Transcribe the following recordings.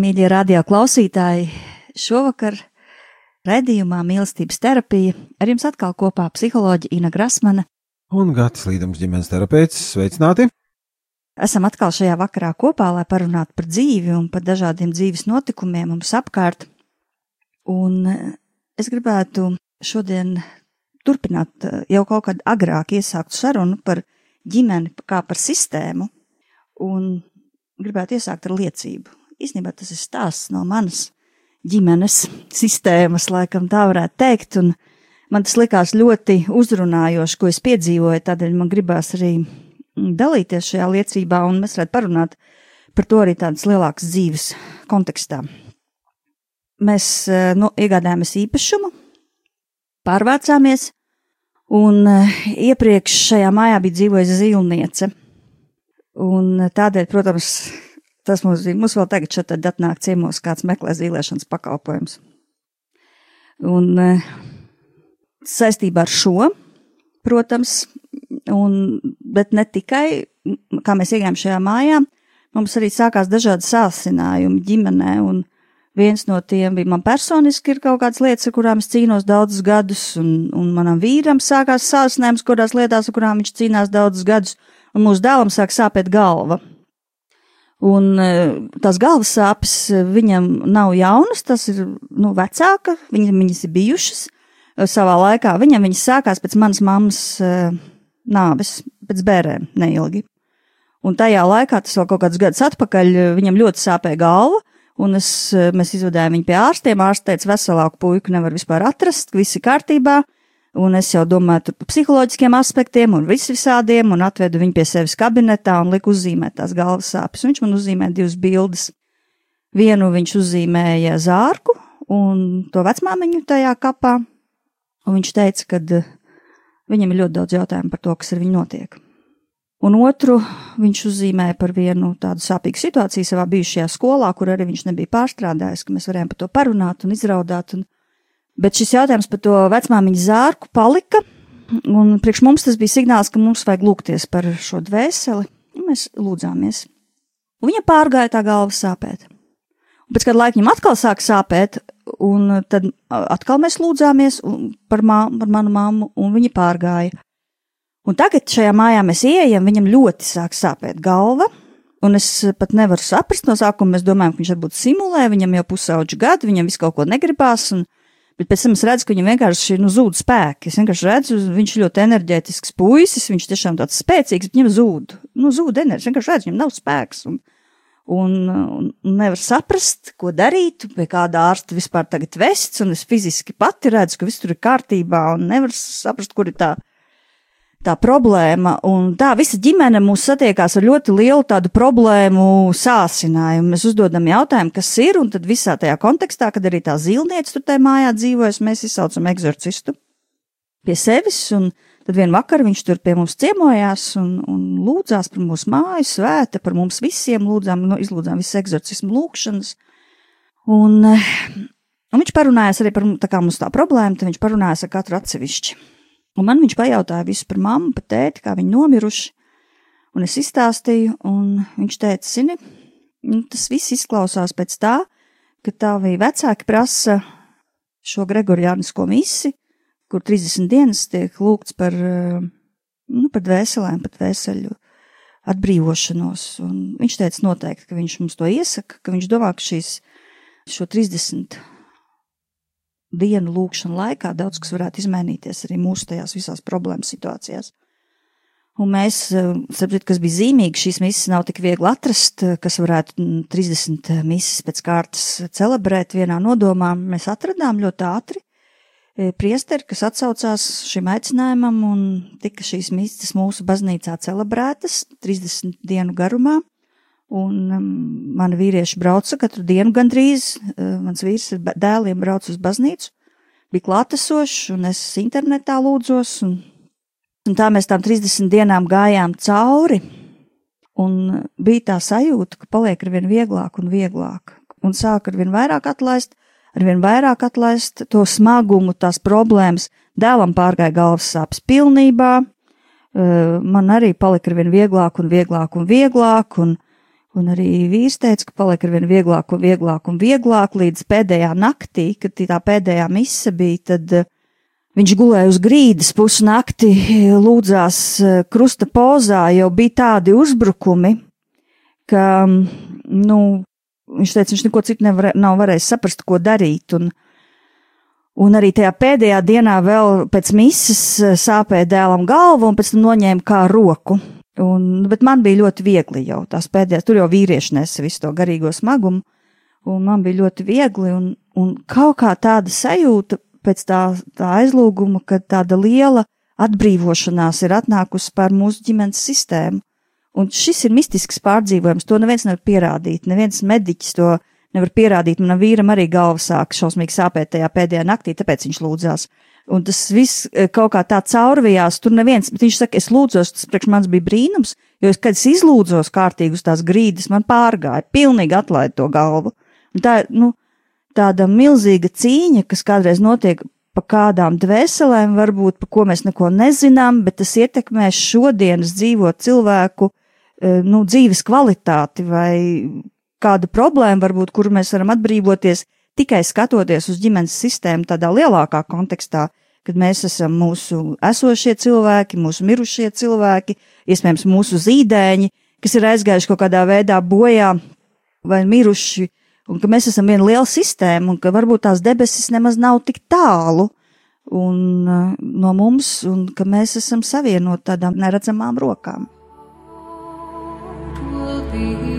Mīļie radio klausītāji! Šovakar redzējumā mīlestības terapija ar jums atkal kopā psiholoģija Ina Grasmana. Un Gatis Līdams ģimenes terapeits, sveicināti! Esam atkal šajā vakarā kopā, lai parunātu par dzīvi un par dažādiem dzīves notikumiem mums apkārt. Un es gribētu šodien turpināt jau kaut kad agrāk iesākt sarunu par ģimeni kā par sistēmu, un gribētu iesākt ar liecību īstenībā tas ir stāsts no manas ģimenes sistēmas, laikam tā varētu teikt, un man tas likās ļoti uzrunājoši, ko es piedzīvoju, tādēļ man gribās arī dalīties šajā liecībā, un mēs varētu parunāt par to arī tādas lielākas dzīves kontekstā. Mēs nu, iegādājāmies īpašumu, pārvācāmies, un eh, iepriekš šajā mājā bija dzīvojusi zilniece. Un tādēļ, protams, Tas mums bija, mums vēl tagad šeit atnāk ciemos kāds meklē zīlēšanas pakalpojums. Un e, saistībā ar šo, protams, un, bet ne tikai, kā mēs iegājām šajā mājā, mums arī sākās dažādi sāsinājumi ģimenē, un viens no tiem bija man personiski ir kaut kādas lietas, ar kurām es cīnos daudzus gadus, un, un manam vīram sākās sāsinājums kādās lietās, ar kurām viņš cīnās daudzus gadus, un mūsu dēlam sāk sāpēt galva. Un e, tās galvas sāpes e, viņam nav jaunas, tas ir nu, vecāka, viņa, viņas ir bijušas e, savā laikā. Viņam viņas sākās pēc manas mammas nāves, pēc bērēm neilgi. Un tajā laikā, tas vēl kaut kādus gadus atpakaļ, viņam ļoti sāpēja galva, un es, mēs izvedājām viņu pie ārstiem. Ārsts teica, veselāku puiku nevar vispār atrast, viss ir kārtībā. Un es jau domāju par psiholoģiskiem aspektiem un visvisādiem, un atvedu viņu pie sevis kabinetā un liku uzzīmēt tās galvas sāpes. Viņš man uzzīmēja divas bildes. Vienu viņš uzzīmēja zārku un to vecmāmiņu tajā kapā, un viņš teica, ka eh, viņam ir ļoti daudz jautājumu par to, kas ar viņu notiek. Un otru viņš uzzīmēja par vienu tādu sāpīgu situāciju savā bijušajā skolā, kur arī viņš nebija pārstrādājis, ka mēs varējām par to parunāt un izraudāt. Un Bet šis jautājums par to vecmāmiņu zārku palika, un priekš mums tas bija signāls, ka mums vajag lūgties par šo dvēseli, mēs lūdzāmies. Un viņa pārgāja tā galva sāpēt. Un pēc kāda laika viņam atkal sāk sāpēt, un tad atkal mēs lūdzāmies par, mā, par manu mammu, un viņa pārgāja. Un tagad šajā mājā mēs ieejam, viņam ļoti sāk sāpēt galva, un es pat nevaru saprast no sākuma, mēs domājam, ka viņš varbūt simulē, viņam jau pusauģu gadu, viņam viss kaut ko negribās, un Bet pēc tam es redzu, ka viņam vienkārši nu, zūd spēki. Es vienkārši redzu, viņš ir ļoti enerģētisks puisis, viņš tiešām tāds spēcīgs, bet viņam zūd, nu, zūd enerģija. Es vienkārši redzu, viņam nav spēks. Un, un, un nevar saprast, ko darīt, pie kāda ārsta vispār tagad vests, un es fiziski pati redzu, ka viss tur ir kārtībā, un nevar saprast, kur ir tā tā problēma, un tā visa ģimene mūs satiekās ar ļoti lielu tādu problēmu sāsinājumu. Mēs uzdodam jautājumu, kas ir, un tad visā tajā kontekstā, kad arī tā zīlniece tur tajā mājā dzīvojas, mēs izsaucam eksorcistu pie sevis, un tad vienu vakaru viņš tur pie mums ciemojās un, un lūdzās par mūsu māju, svēta par mums visiem, lūdzām, nu, izlūdzām visas eksorcismu lūkšanas. Un, un viņš parunājās arī par tā kā mums tā problēma, tad viņš parunājās ar katru atsevišķi. Un man viņš pajautāja visu par mammu, par tēti, kā viņi nomiruši. Un es izstāstīju, un viņš teica, zini, nu, tas viss izklausās pēc tā, ka tavi vecāki prasa šo Gregoriānisko misi, kur 30 dienas tiek lūgts par uh, nu, par dvēselēm, par dvēseļu atbrīvošanos. Un viņš teica noteikti, ka viņš mums to iesaka, ka viņš domā, ka šīs, šo 30 dienu lūkšanu laikā daudz kas varētu izmainīties arī mūsu tajās visās problēmas situācijās. Un mēs, sapratu, kas bija zīmīgi, šīs misijas nav tik viegli atrast, kas varētu 30 misijas pēc kārtas celebrēt vienā nodomā. Mēs atradām ļoti ātri priesteri, kas atsaucās šim aicinājumam, un tika šīs misijas mūsu baznīcā celebrētas 30 dienu garumā. Un um, mani vīrieši brauca katru dienu gandrīz, uh, mans vīrs ar dēliem brauc uz baznīcu, bija klātesošs, un es internetā lūdzos, un, un tā mēs tām 30 dienām gājām cauri, un bija tā sajūta, ka paliek arvien vieglāk un vieglāk, un sāk arvien vairāk atlaist, arvien vairāk atlaist to smagumu, tās problēmas, dēlam pārgāja galvas sāpes pilnībā, uh, man arī palika arvien vieglāk un vieglāk un vieglāk, un, Un arī vīrs teica, ka paliek ar vien vieglāk un vieglāk un vieglāk. Līdz pēdējā naktī, kad tā pēdējā mise bija, tad uh, viņš gulēja uz grīdas. Pusnakti, lūdzās uh, krusta pozā, jau bija tādi uzbrukumi, ka, mm, nu, viņš teica, viņš neko citu nevar, nav varējis saprast, ko darīt, un, un arī tajā pēdējā dienā vēl pēc mises uh, sāpēja dēlam galvu un pēc tam noņēma kā roku. Un, bet man bija ļoti viegli jau tās pēdējās, tur jau vīrieši nesa visu to garīgo smagumu, un man bija ļoti viegli, un, un kaut kā tāda sajūta pēc tā, tā aizlūguma, ka tāda liela atbrīvošanās ir atnākusi pār mūsu ģimenes sistēmu. Un šis ir mistisks pārdzīvojums, to neviens nevar pierādīt, neviens mediķis to nevar pierādīt. Manam vīram arī galva sāk šausmīgi sāpēt tajā pēdējā naktī, tāpēc viņš lūdzās. Un tas viss eh, kaut kā tā caurvijās, tur neviens, bet viņš saka, es lūdzos, tas priekš manis bija brīnums, jo es, kad es izlūdzos kārtīgi uz tās grīdas, man pārgāja, pilnīgi atlaid to galvu. Un tā, nu, tāda milzīga cīņa, kas kādreiz notiek pa kādām dvēselēm, varbūt, pa ko mēs neko nezinām, bet tas ietekmē šodienas dzīvo cilvēku, eh, nu, dzīves kvalitāti vai kādu problēmu, varbūt, kuru mēs varam atbrīvoties tikai skatoties uz ģimenes sistēmu tādā lielākā kontekstā, kad mēs esam mūsu esošie cilvēki, mūsu mirušie cilvēki, iespējams mūsu zīdēņi, kas ir aizgājuši kaut kādā veidā bojā vai miruši, un ka mēs esam viena liela sistēma, un ka varbūt tās debesis nemaz nav tik tālu un, uh, no mums, un ka mēs esam savienoti tādām neredzamām rokām. Will be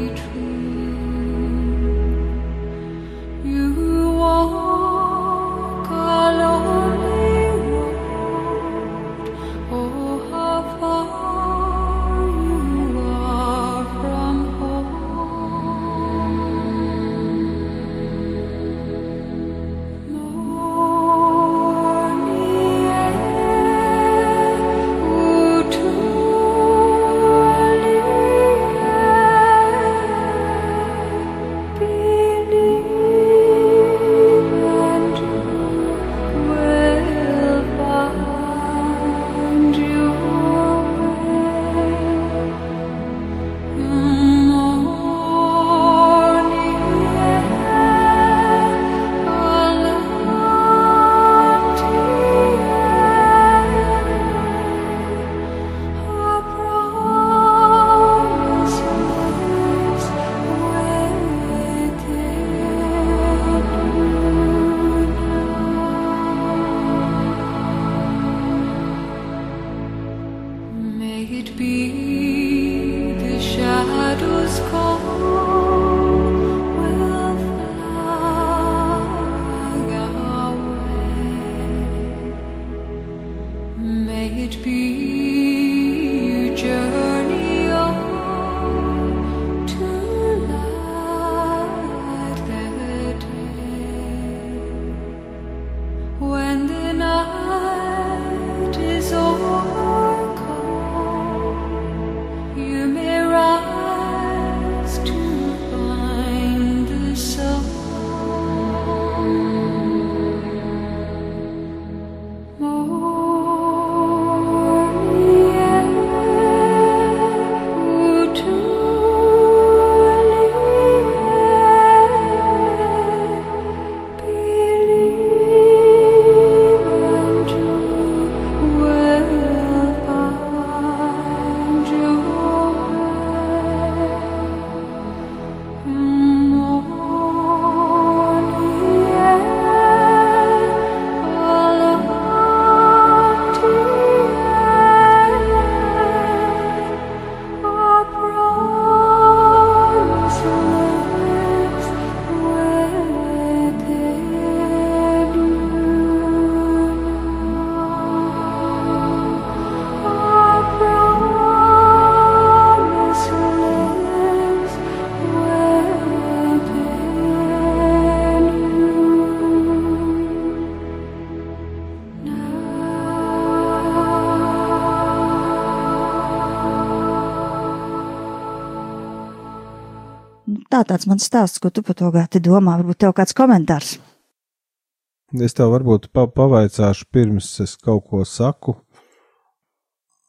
tā tāds mans stāsts, ko tu par to gāti domā. Varbūt tev kāds komentārs. Es tev varbūt pa pavaicāšu pirms es kaut ko saku.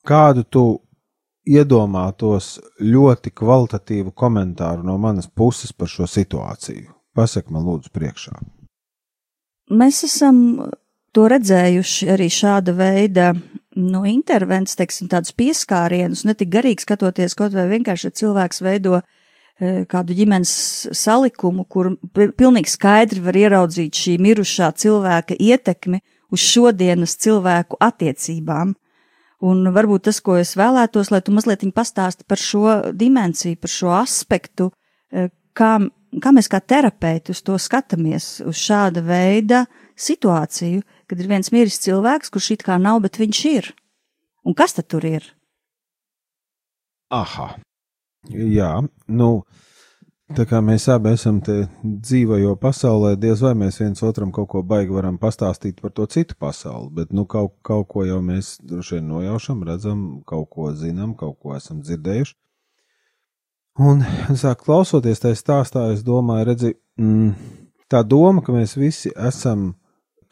Kādu tu iedomātos ļoti kvalitatīvu komentāru no manas puses par šo situāciju? Pasak man lūdzu priekšā. Mēs esam to redzējuši arī šāda veida nu, intervences, teiksim, tādus pieskārienus, ne tik garīgi skatoties, kaut vai vienkārši cilvēks veido kādu ģimenes salikumu, kur pilnīgi skaidri var ieraudzīt šī mirušā cilvēka ietekmi uz šodienas cilvēku attiecībām. Un varbūt tas, ko es vēlētos, lai tu mazliet pastāsti par šo dimensiju, par šo aspektu, e, kā, kā mēs kā terapeiti uz to skatāmies, uz šāda veida situāciju, kad ir viens miris cilvēks, kurš it kā nav, bet viņš ir. Un kas tad tur ir? Aha, jā, nu, tā kā mēs abi esam te dzīvojo pasaulē, diez vai mēs viens otram kaut ko baigi varam pastāstīt par to citu pasauli, bet, nu, kaut, kaut ko jau mēs droši vien nojaušam, redzam, kaut ko zinām, kaut ko esam dzirdējuši. Un, sāk klausoties tajā stāstā, es domāju, redzi, mm, tā doma, ka mēs visi esam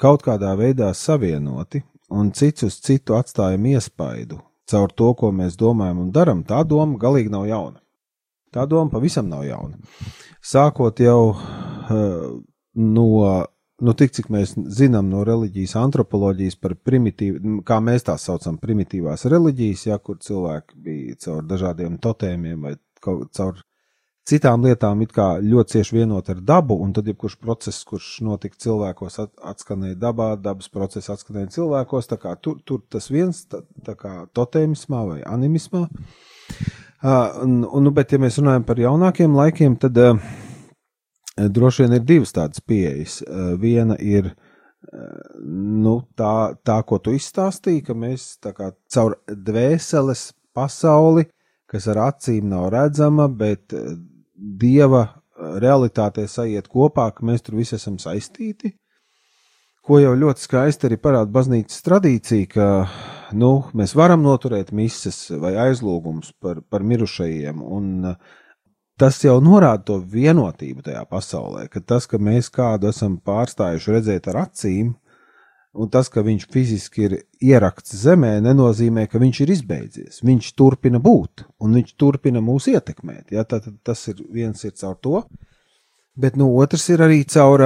kaut kādā veidā savienoti un cits uz citu atstājam iespaidu caur to, ko mēs domājam un darām, tā doma galīgi nav jauna. Tā doma pavisam nav jauna. Sākot jau uh, no, nu, tik cik mēs zinām no reliģijas antropoloģijas par primitīvu, kā mēs tās saucam, primitīvās reliģijas, ja, kur cilvēki bija caur dažādiem totēmiem vai caur citām lietām it kā ļoti cieši vienot ar dabu, un tad jebkurš process, kurš notika cilvēkos, at, atskanēja dabā, dabas process atskanēja cilvēkos, tur, tur tas viens, tā, tā kā totēmismā vai animismā. Uh, un, un, nu, bet, ja mēs runājam par jaunākiem laikiem, tad uh, droši vien ir divas tādas pieejas. Uh, viena ir nu, tā, tā, ko tu izstāstīji, ka mēs kā, caur dvēseles pasauli, kas ar acīm nav redzama, bet dieva eh, realitātē sajiet kopā, ka mēs tur visi esam saistīti. Ko jau ļoti skaisti arī parāda baznīcas tradīcija, ka nu, mēs varam noturēt mises vai aizlūgumus par, par mirušajiem, un eh, tas jau norāda to vienotību tajā pasaulē, ka tas, ka mēs kādu esam pārstājuši redzēt ar acīm, Un tas, ka viņš fiziski ir ierakts zemē, nenozīmē, ka viņš ir izbeidzies. Viņš turpina būt, un viņš turpina mūs ietekmēt. Ja? Tad, tas ir viens ir caur to, bet nu, otrs ir arī caur,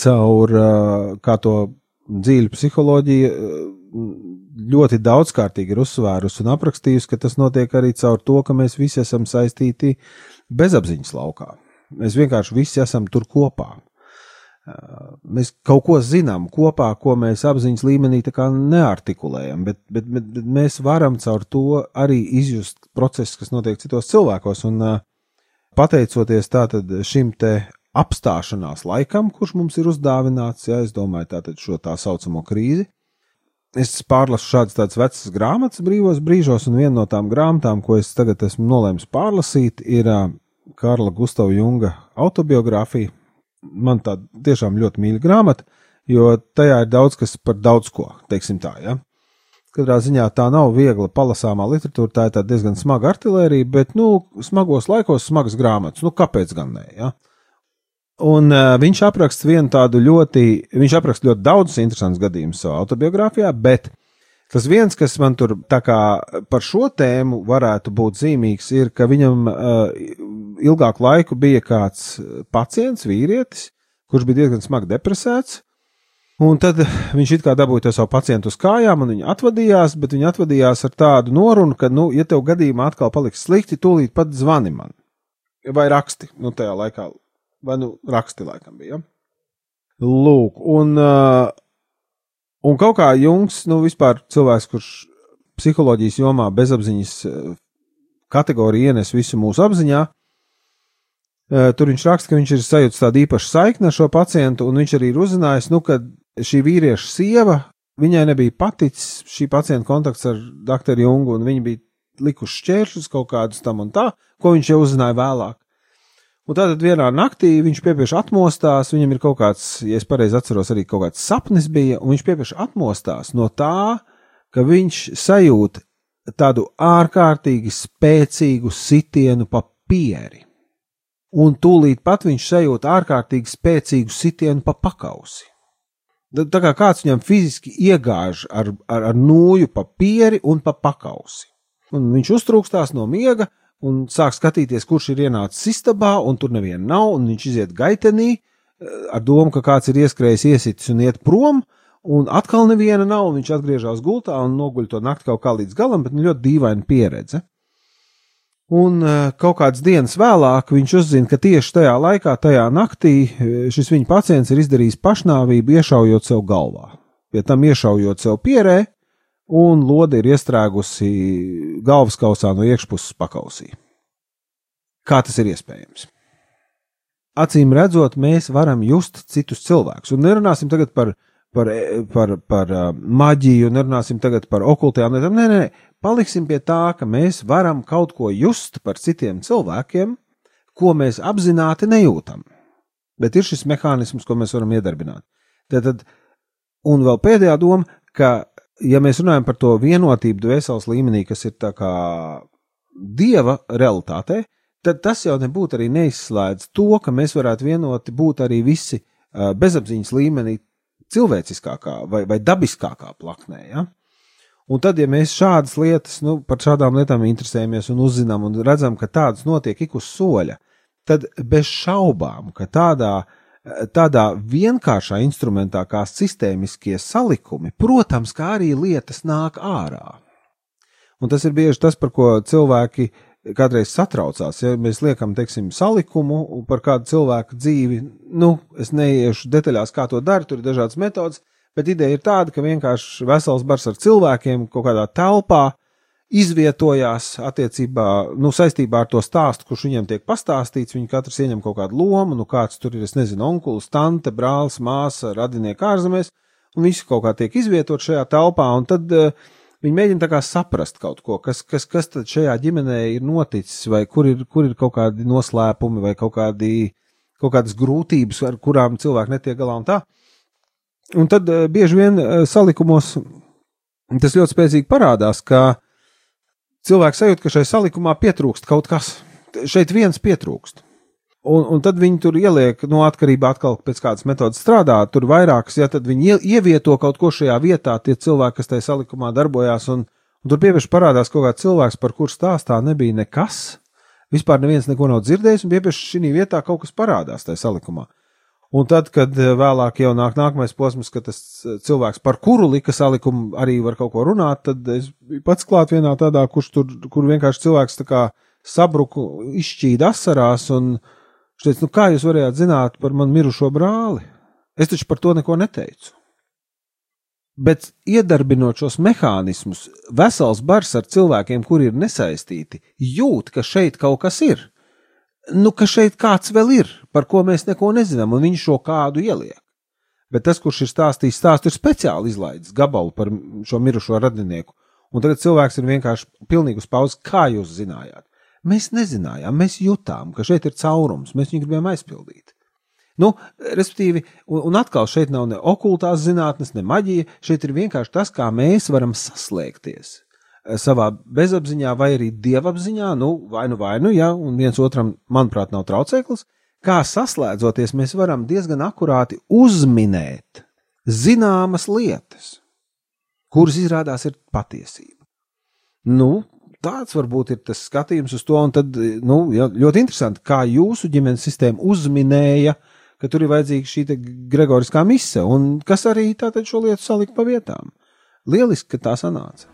caur kā to dzīļu psiholoģiju ļoti daudzkārtīgi ir uzsvērusi un aprakstījusi, ka tas notiek arī caur to, ka mēs visi esam saistīti bezapziņas laukā. Mēs vienkārši visi esam tur kopā mēs kaut ko zinām kopā, ko mēs apziņas līmenī neartikulējam, bet, bet, bet, bet mēs varam caur to arī izjust procesus, kas notiek citos cilvēkos. Un pateicoties šim te apstāšanās laikam, kurš mums ir uzdāvināts, ja es domāju tātad šo tā saucamo krīzi, es pārlasu šādas tādas vecas grāmatas brīvos brīžos, un viena no tām grāmatām, ko es tagad esmu nolēmis pārlasīt, ir Karla Gustava Junga autobiogrāfija man tā tiešām ļoti mīļa grāmata, jo tajā ir daudz kas par daudz ko, teiksim tā, ja. Katrā ziņā tā nav viegla palasāmā literatūra, tā ir diezgan smaga artilērija, bet, nu, smagos laikos smagas grāmatas, nu, kāpēc gan ne, ja. Un uh, viņš apraksta vienu tādu ļoti, viņš apraksta ļoti daudzus interesantus gadījumus savā autobiogrāfijā, bet tas viens, kas man tur tā kā par šo tēmu varētu būt zīmīgs, ir, ka viņam uh, ilgāku laiku bija kāds eh, pacients, vīrietis, kurš bija diezgan smagi depresēts. Un tad viņš it kā dabūja to savu pacientu uz kājām, un viņi atvadījās, bet viņi atvadījās ar tādu norunu, ka, nu, ja tev gadījumā atkal paliks slikti, tūlīt pat zvani man. Vai raksti, nu, tajā laikā, vai nu, raksti laikam bija. Ja? Lūk, un, uh, un kaut kā Jungs, nu, vispār cilvēks, kurš psiholoģijas jomā bezapziņas uh, kategoriju ienes visu mūsu apziņā, Tur viņš raksta, ka viņš ir sajūtis tādu īpašu saikni ar šo pacientu, un viņš arī ir uzzinājis, nu, ka šī vīrieša sieva, viņai nebija paticis šī pacienta kontakts ar doktoru Jungu, un viņi bija likuši šķēršļus kaut kādus tam un tā, ko viņš jau uzzināja vēlāk. Un tātad vienā naktī viņš piepieši atmostās, viņam ir kaut kāds, ja es pareizi atceros, arī kaut kāds sapnis bija, un viņš piepieši atmostās no tā, ka viņš sajūt tādu ārkārtīgi spēcīgu sitienu pa pieri un tūlīt pat viņš sajūt ārkārtīgi spēcīgu sitienu pa pakausi. Tā kā kāds viņam fiziski iegāž ar, ar, ar nūju pa pieri un pa pakausi. Un viņš uztrūkstās no miega un sāk skatīties, kurš ir ienācis istabā, un tur neviena nav, un viņš iziet gaitenī eh, ar domu, ka kāds ir ieskrējis, iesitis un iet prom, un atkal neviena nav, un viņš atgriežas gultā un noguļ to nakti kaut kā līdz galam, bet nu, ļoti dīvaina pieredze. Un eh, kaut kādas dienas vēlāk viņš uzzina, ka tieši tajā laikā, tajā naktī, eh, šis viņa pacients ir izdarījis pašnāvību, iešaujot sev galvā. Pie tam iešaujot sev pierē, un lode ir iestrēgusi galvas kausā no iekšpuses pakausī. Kā tas ir iespējams? Acīm redzot, mēs varam just citus cilvēkus. Un nerunāsim tagad par, par, par, par uh, maģiju, nerunāsim tagad par okultējām lietām. Nē, nē, nē, paliksim pie tā, ka mēs varam kaut ko just par citiem cilvēkiem, ko mēs apzināti nejūtam. Bet ir šis mehānisms, ko mēs varam iedarbināt. Tad, un vēl pēdējā doma, ka, ja mēs runājam par to vienotību dvēseles līmenī, kas ir tā kā dieva realitāte, tad tas jau nebūtu arī neizslēdz to, ka mēs varētu vienoti būt arī visi bezapziņas līmenī cilvēciskākā vai, vai dabiskākā plaknē. Ja? Un tad, ja mēs šādas lietas, nu, par šādām lietām interesējamies un uzzinām un redzam, ka tādas notiek ik uz soļa, tad bez šaubām, ka tādā, tādā vienkāršā instrumentā kā sistēmiskie salikumi, protams, kā arī lietas nāk ārā. Un tas ir bieži tas, par ko cilvēki kādreiz satraucās. Ja mēs liekam, teiksim, salikumu par kādu cilvēku dzīvi, nu, es neiešu detaļās, kā to dara, tur ir dažādas metodas, bet ideja ir tāda, ka vienkārši vesels bars ar cilvēkiem kaut kādā telpā izvietojās attiecībā, nu, saistībā ar to stāstu, kurš viņiem tiek pastāstīts. Viņi katrs ieņem kaut kādu lomu, nu, kāds tur ir, es nezinu, onkulis, tante, brālis, māsa, radinieki ārzemēs, un visi kaut kā tiek izvietot šajā telpā, un tad uh, viņi mēģina saprast kaut ko, kas, kas, kas tad šajā ģimenē ir noticis, vai kur ir, kur ir kaut kādi noslēpumi, vai kaut, kādi, kaut kādas grūtības, ar kurām cilvēki netiek galā un tā. Un tad uh, bieži vien uh, salikumos tas ļoti spēcīgi parādās, ka cilvēks sajūt, ka šai salikumā pietrūkst kaut kas. Šeit viens pietrūkst. Un, un tad viņi tur ieliek, no nu, atkarībā atkal pēc kādas metodas strādā, tur vairākas, ja tad viņi ievieto kaut ko šajā vietā, tie cilvēki, kas tajā salikumā darbojās, un, un tur piepieši parādās kaut kāds cilvēks, par kur stāstā nebija nekas. Vispār neviens neko nav dzirdējis, un piepieši šī vietā kaut kas parādās tajā salikumā. Un tad, kad eh, vēlāk jau nāk nākamais posms, kad tas eh, cilvēks, par kuru lika salikumu, arī var kaut ko runāt, tad es pats klāt vienā tādā, kurš tur, kur vienkārši cilvēks tā kā sabruku, izšķīda asarās, un viņš teica, nu kā jūs varējāt zināt par man mirušo brāli? Es taču par to neko neteicu. Bet iedarbinot šos mehānismus, vesels bars ar cilvēkiem, kuri ir nesaistīti, jūt, ka šeit kaut kas ir nu, ka šeit kāds vēl ir, par ko mēs neko nezinām, un viņš šo kādu ieliek. Bet tas, kurš ir stāstījis stāstu, ir speciāli izlaidis gabalu par šo mirušo radinieku. Un tagad cilvēks ir vienkārši pilnīgi uz pauzes, kā jūs zinājāt. Mēs nezinājām, mēs jutām, ka šeit ir caurums, mēs viņu gribējām aizpildīt. Nu, respektīvi, un, un atkal šeit nav ne okultās zinātnes, ne maģija, šeit ir vienkārši tas, kā mēs varam saslēgties Eh, savā bezapziņā vai arī dievapziņā, nu, vai nu vai nu, ja, un viens otram, manuprāt, nav traucēklis, kā saslēdzoties, mēs varam diezgan akurāti uzminēt zināmas lietas, kuras izrādās ir patiesība. Nu, tāds varbūt ir tas skatījums uz to, un tad, nu, ļoti interesanti, kā jūsu ģimenes sistēma uzminēja, ka tur ir vajadzīga šī gregoriskā mise, un kas arī tātad šo lietu salika pa vietām. Lieliski, ka tā sanāca.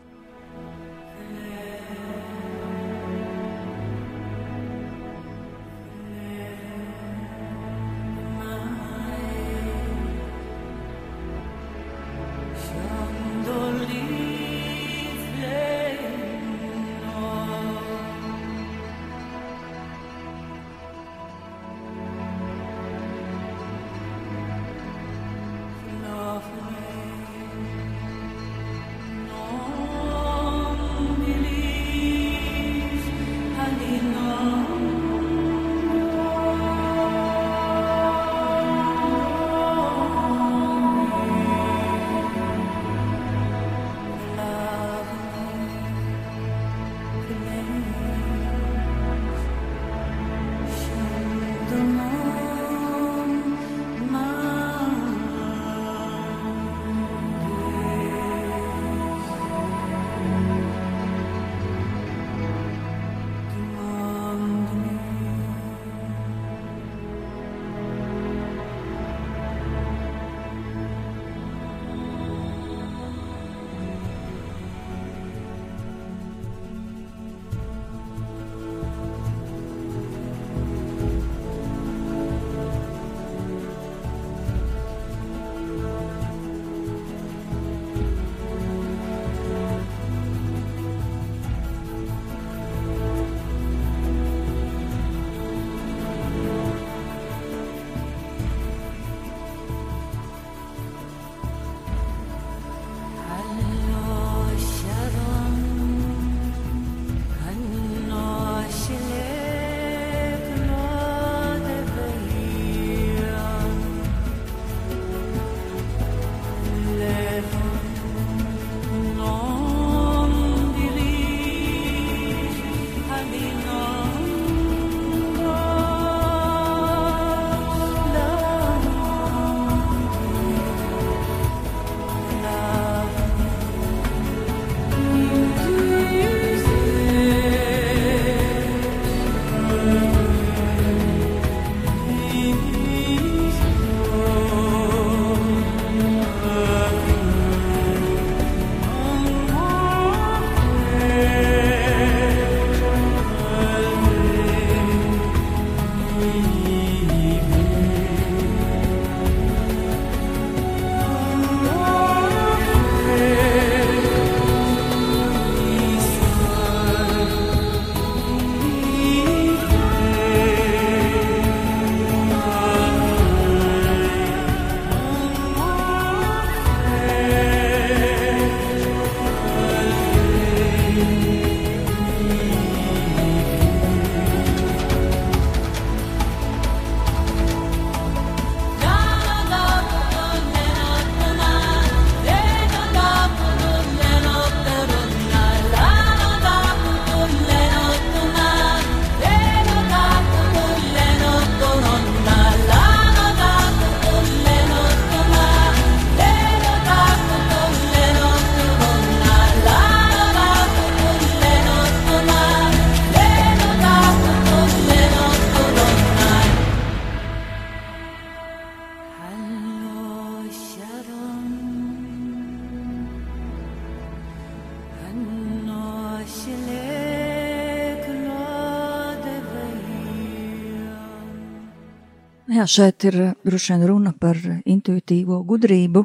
Jā, šeit ir droši vien runa par intuitīvo gudrību,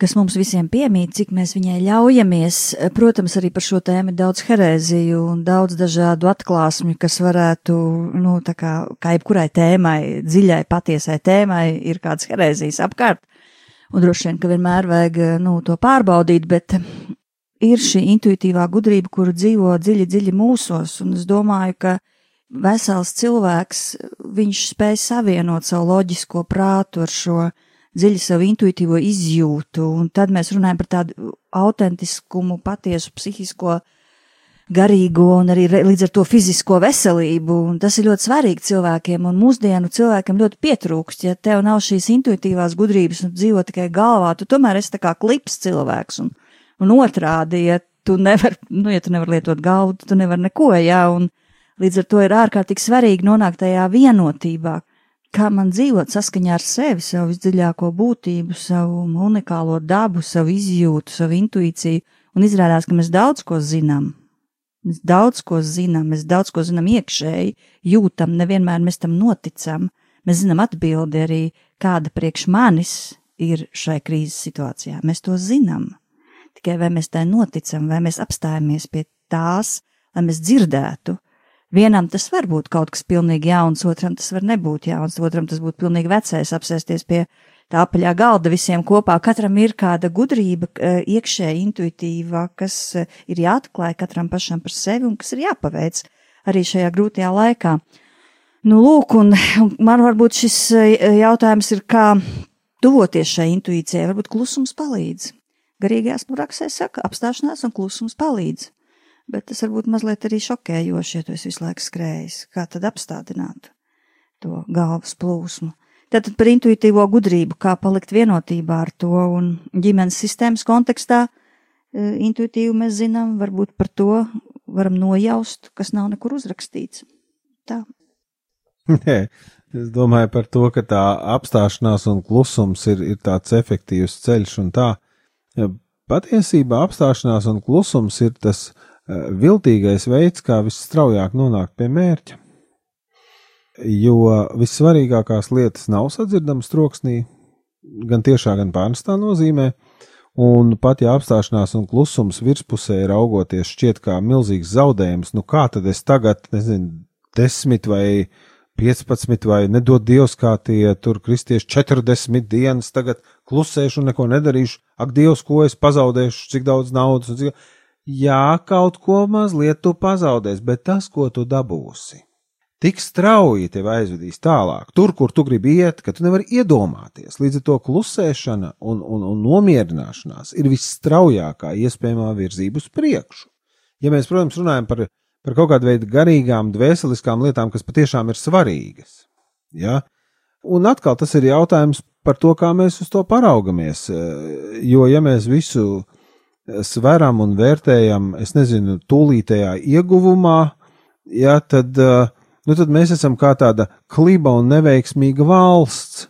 kas mums visiem piemīt, cik mēs viņai ļaujamies. Protams, arī par šo tēmu ir daudz herēziju un daudz dažādu atklāsmju, kas varētu, nu, tā kā, kā jebkurai tēmai, dziļai, patiesai tēmai, ir kāds herēzijas apkārt. Un droši vien, ka vienmēr vajag, nu, to pārbaudīt, bet ir šī intuitīvā gudrība, kuru dzīvo dziļi, dziļi mūsos, un es domāju, ka vesels cilvēks, viņš spēj savienot savu loģisko prātu ar šo dziļi savu intuitīvo izjūtu, un tad mēs runājam par tādu autentiskumu, patiesu psihisko, garīgo un arī līdz ar to fizisko veselību, un tas ir ļoti svarīgi cilvēkiem, un mūsdienu cilvēkiem ļoti pietrūkst, ja tev nav šīs intuitīvās gudrības un dzīvo tikai galvā, tu tomēr esi tā kā klips cilvēks, un, un otrādi, ja tu nevar, nu, ja tu nevar lietot galvu, tu nevar neko, jā, un, Līdz ar to ir ārkārtīgi svarīgi nonākt tajā vienotībā, kā man dzīvot saskaņā ar sevi, savu visdziļāko būtību, savu unikālo dabu, savu izjūtu, savu intuīciju, un izrādās, ka mēs daudz ko zinām. Mēs daudz ko zinām, mēs daudz ko zinām iekšēji, jūtam, nevienmēr mēs tam noticam. Mēs zinām atbildi arī, kāda priekš manis ir šai krīzes situācijā. Mēs to zinām. Tikai vai mēs tai noticam, vai mēs apstājamies pie tās, lai mēs dzirdētu, Vienam tas var būt kaut kas pilnīgi jauns, otram tas var nebūt jauns, otram tas būtu pilnīgi vecais apsēsties pie tā apaļā galda visiem kopā. Katram ir kāda gudrība, eh, iekšēji intuitīva, kas eh, ir jāatklāj katram pašam par sevi un kas ir jāpaveic arī šajā grūtajā laikā. Nu, lūk, un, un man varbūt šis eh, jautājums ir, kā tuvoties šai intuīcijai, varbūt klusums palīdz. Garīgajās praksēs saka, apstāšanās un klusums palīdz bet tas varbūt mazliet arī šokējoši, ja tu esi visu laiku skrējis. Kā tad apstādināt to galvas plūsmu? Tātad par intuitīvo gudrību, kā palikt vienotībā ar to un ģimenes sistēmas kontekstā. E, intuitīvi mēs zinām, varbūt par to varam nojaust, kas nav nekur uzrakstīts. Tā. Nē, es domāju par to, ka tā apstāšanās un klusums ir, ir tāds efektīvs ceļš un tā. Patiesībā apstāšanās un klusums ir tas viltīgais veids, kā visstraujāk nonākt pie mērķa. Jo vissvarīgākās lietas nav sadzirdamas troksnī, gan tiešā, gan pārnestā nozīmē, un pat ja apstāšanās un klusums virspusē raugoties šķiet kā milzīgs zaudējums, nu kā tad es tagad, nezinu, desmit vai 15 vai nedod Dievs, kā tie tur kristieši 40 dienas tagad klusēšu un neko nedarīšu, ak Dievs, ko es pazaudēšu, cik daudz naudas, cik Jā, kaut ko mazliet tu pazaudēsi, bet tas, ko tu dabūsi, tik strauji tevi aizvedīs tālāk, tur, kur tu gribi iet, ka tu nevari iedomāties. Līdz ar to klusēšana un, un, un nomierināšanās ir visstraujākā iespējamā virzība uz priekšu. Ja mēs, protams, runājam par, par kaut kādu veidu garīgām, dvēseliskām lietām, kas patiešām ir svarīgas, ja? un atkal tas ir jautājums par to, kā mēs uz to paraugamies. Jo, ja mēs visu sveram un vērtējam, es nezinu, tūlītējā ieguvumā, ja, tad, nu, tad mēs esam kā tāda kliba un neveiksmīga valsts,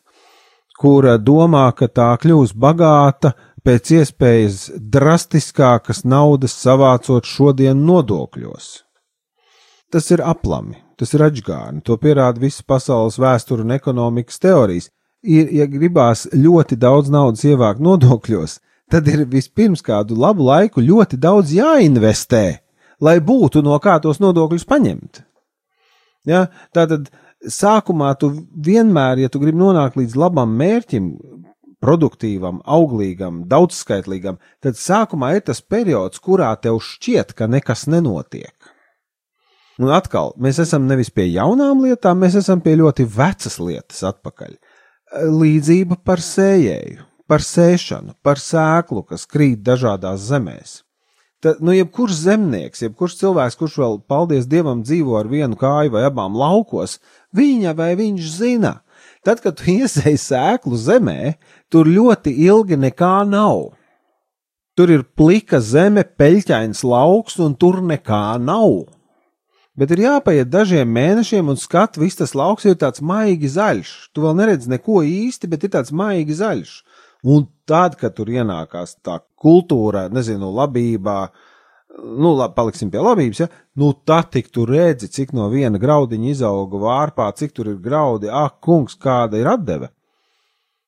kura domā, ka tā kļūs bagāta pēc iespējas drastiskākas naudas savācot šodien nodokļos. Tas ir aplami, tas ir atgādni, to pierāda visas pasaules vēsture un ekonomikas teorijas. Ir, ja gribās ļoti daudz naudas ievākt nodokļos, tad ir vispirms kādu labu laiku ļoti daudz jāinvestē, lai būtu no kā tos nodokļus paņemt. Ja? Tātad sākumā tu vienmēr, ja tu gribi nonākt līdz labam mērķim, produktīvam, auglīgam, daudzskaitlīgam, tad sākumā ir tas periods, kurā tev šķiet, ka nekas nenotiek. Un atkal, mēs esam nevis pie jaunām lietām, mēs esam pie ļoti vecas lietas atpakaļ. Līdzība par sējēju par sēšanu, par sēklu, kas krīt dažādās zemēs. Tad, nu, jebkurš zemnieks, jebkurš cilvēks, kurš vēl, paldies Dievam, dzīvo ar vienu kāju vai abām laukos, viņa vai viņš zina, tad, kad tu iesēji sēklu zemē, tur ļoti ilgi nekā nav. Tur ir plika zeme, peļķains lauks, un tur nekā nav. Bet ir jāpaiet dažiem mēnešiem, un skat, viss tas lauks ir tāds maigi zaļš. Tu vēl neredzi neko īsti, bet ir tāds maigi zaļš. Un tad, kad tur ienākās tā kultūra, nezinu, labībā, nu, labi, paliksim pie labības, ja, nu, tad tik tu redzi, cik no viena graudiņa izauga vārpā, cik tur ir graudi, ak, kungs, kāda ir atdeve.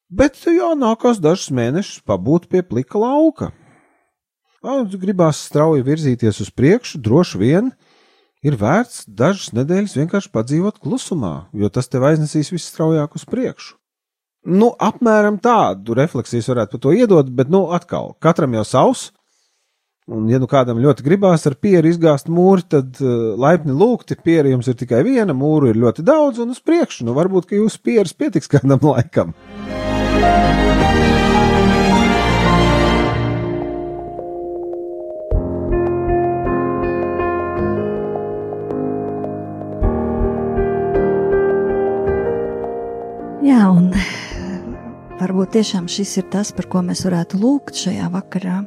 Bet jānākās dažus mēnešus pabūt pie plika lauka. Gribās strauji virzīties uz priekšu, droši vien ir vērts dažas nedēļas vienkārši padzīvot klusumā, jo tas tev aiznesīs visstraujāk uz priekšu. Nu, apmēram tādu refleksiju varētu par to iedot, bet, nu, atkal, katram jau savs. Un, ja nu kādam ļoti gribās ar pieru izgāzt mūri, tad uh, laipni lūgti, pieri jums ir tikai viena, mūru ir ļoti daudz un uz priekšu. Nu, varbūt, ka jūsu pieres pietiks kādam laikam. Jā, varbūt tiešām šis ir tas, par ko mēs varētu lūgt šajā vakarā.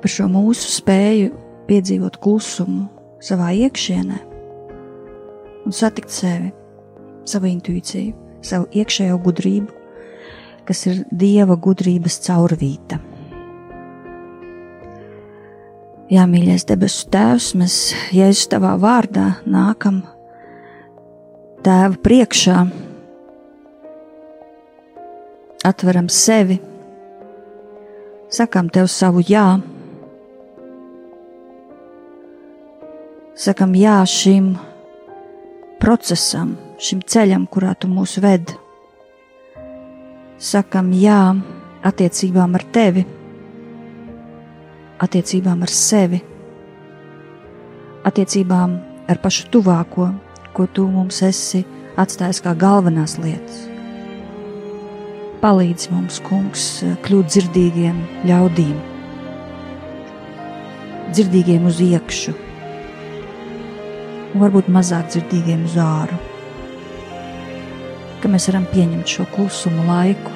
Par šo mūsu spēju piedzīvot klusumu savā iekšienē un satikt sevi, savu intuīciju, savu iekšējo gudrību, kas ir dieva gudrības caurvīta. Jā, mīļais debesu Tēvs, mēs Jēzus tavā vārdā nākam Tēva priekšā atveram sevi, sakam tev savu jā, sakam jā šim procesam, šim ceļam, kurā tu mūs ved. Sakam jā attiecībām ar tevi, attiecībām ar sevi, attiecībām ar pašu tuvāko, ko tu mums esi atstājis kā galvenās lietas palīdz mums, kungs, kļūt dzirdīgiem ļaudīm, dzirdīgiem uz iekšu, un varbūt mazāk dzirdīgiem uz āru. Ka mēs varam pieņemt šo klusumu laiku,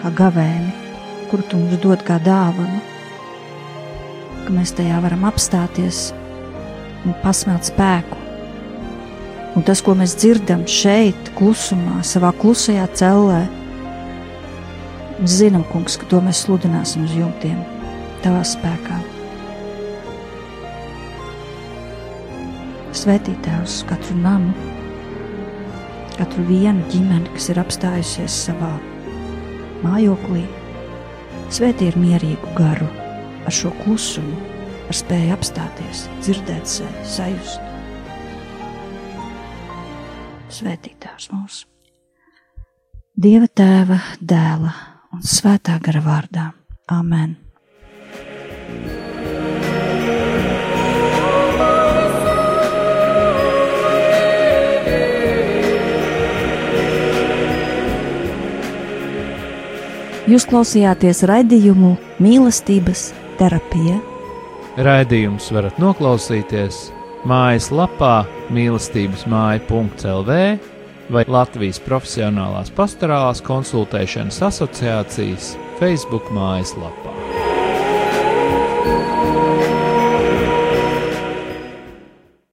kā gavēni, kuru tu mums dod kā dāvanu, ka mēs tajā varam apstāties un pasmelt spēku. Un tas, ko mēs dzirdam šeit, klusumā, savā klusajā cellē, Zinām, kungs, ka to mēs sludināsim uz jumtiem, tavā spēkā. Svētīt Tēvs katru namu, katru vienu ģimeni, kas ir apstājusies savā mājoklī. Svētī ar mierīgu garu, ar šo klusumu, ar spēju apstāties, dzirdēt sevi, sajust. Svētīt Tēvs mūsu! Dieva tēva, dēla un svētā gara vārdā. Amen! Jūs klausījāties raidījumu mīlestības terapija. Raidījums varat noklausīties mājaslapā mīlestības māja.lv vai Latvijas Profesionālās pastorālās konsultēšanas asociācijas Facebook mājaslapā.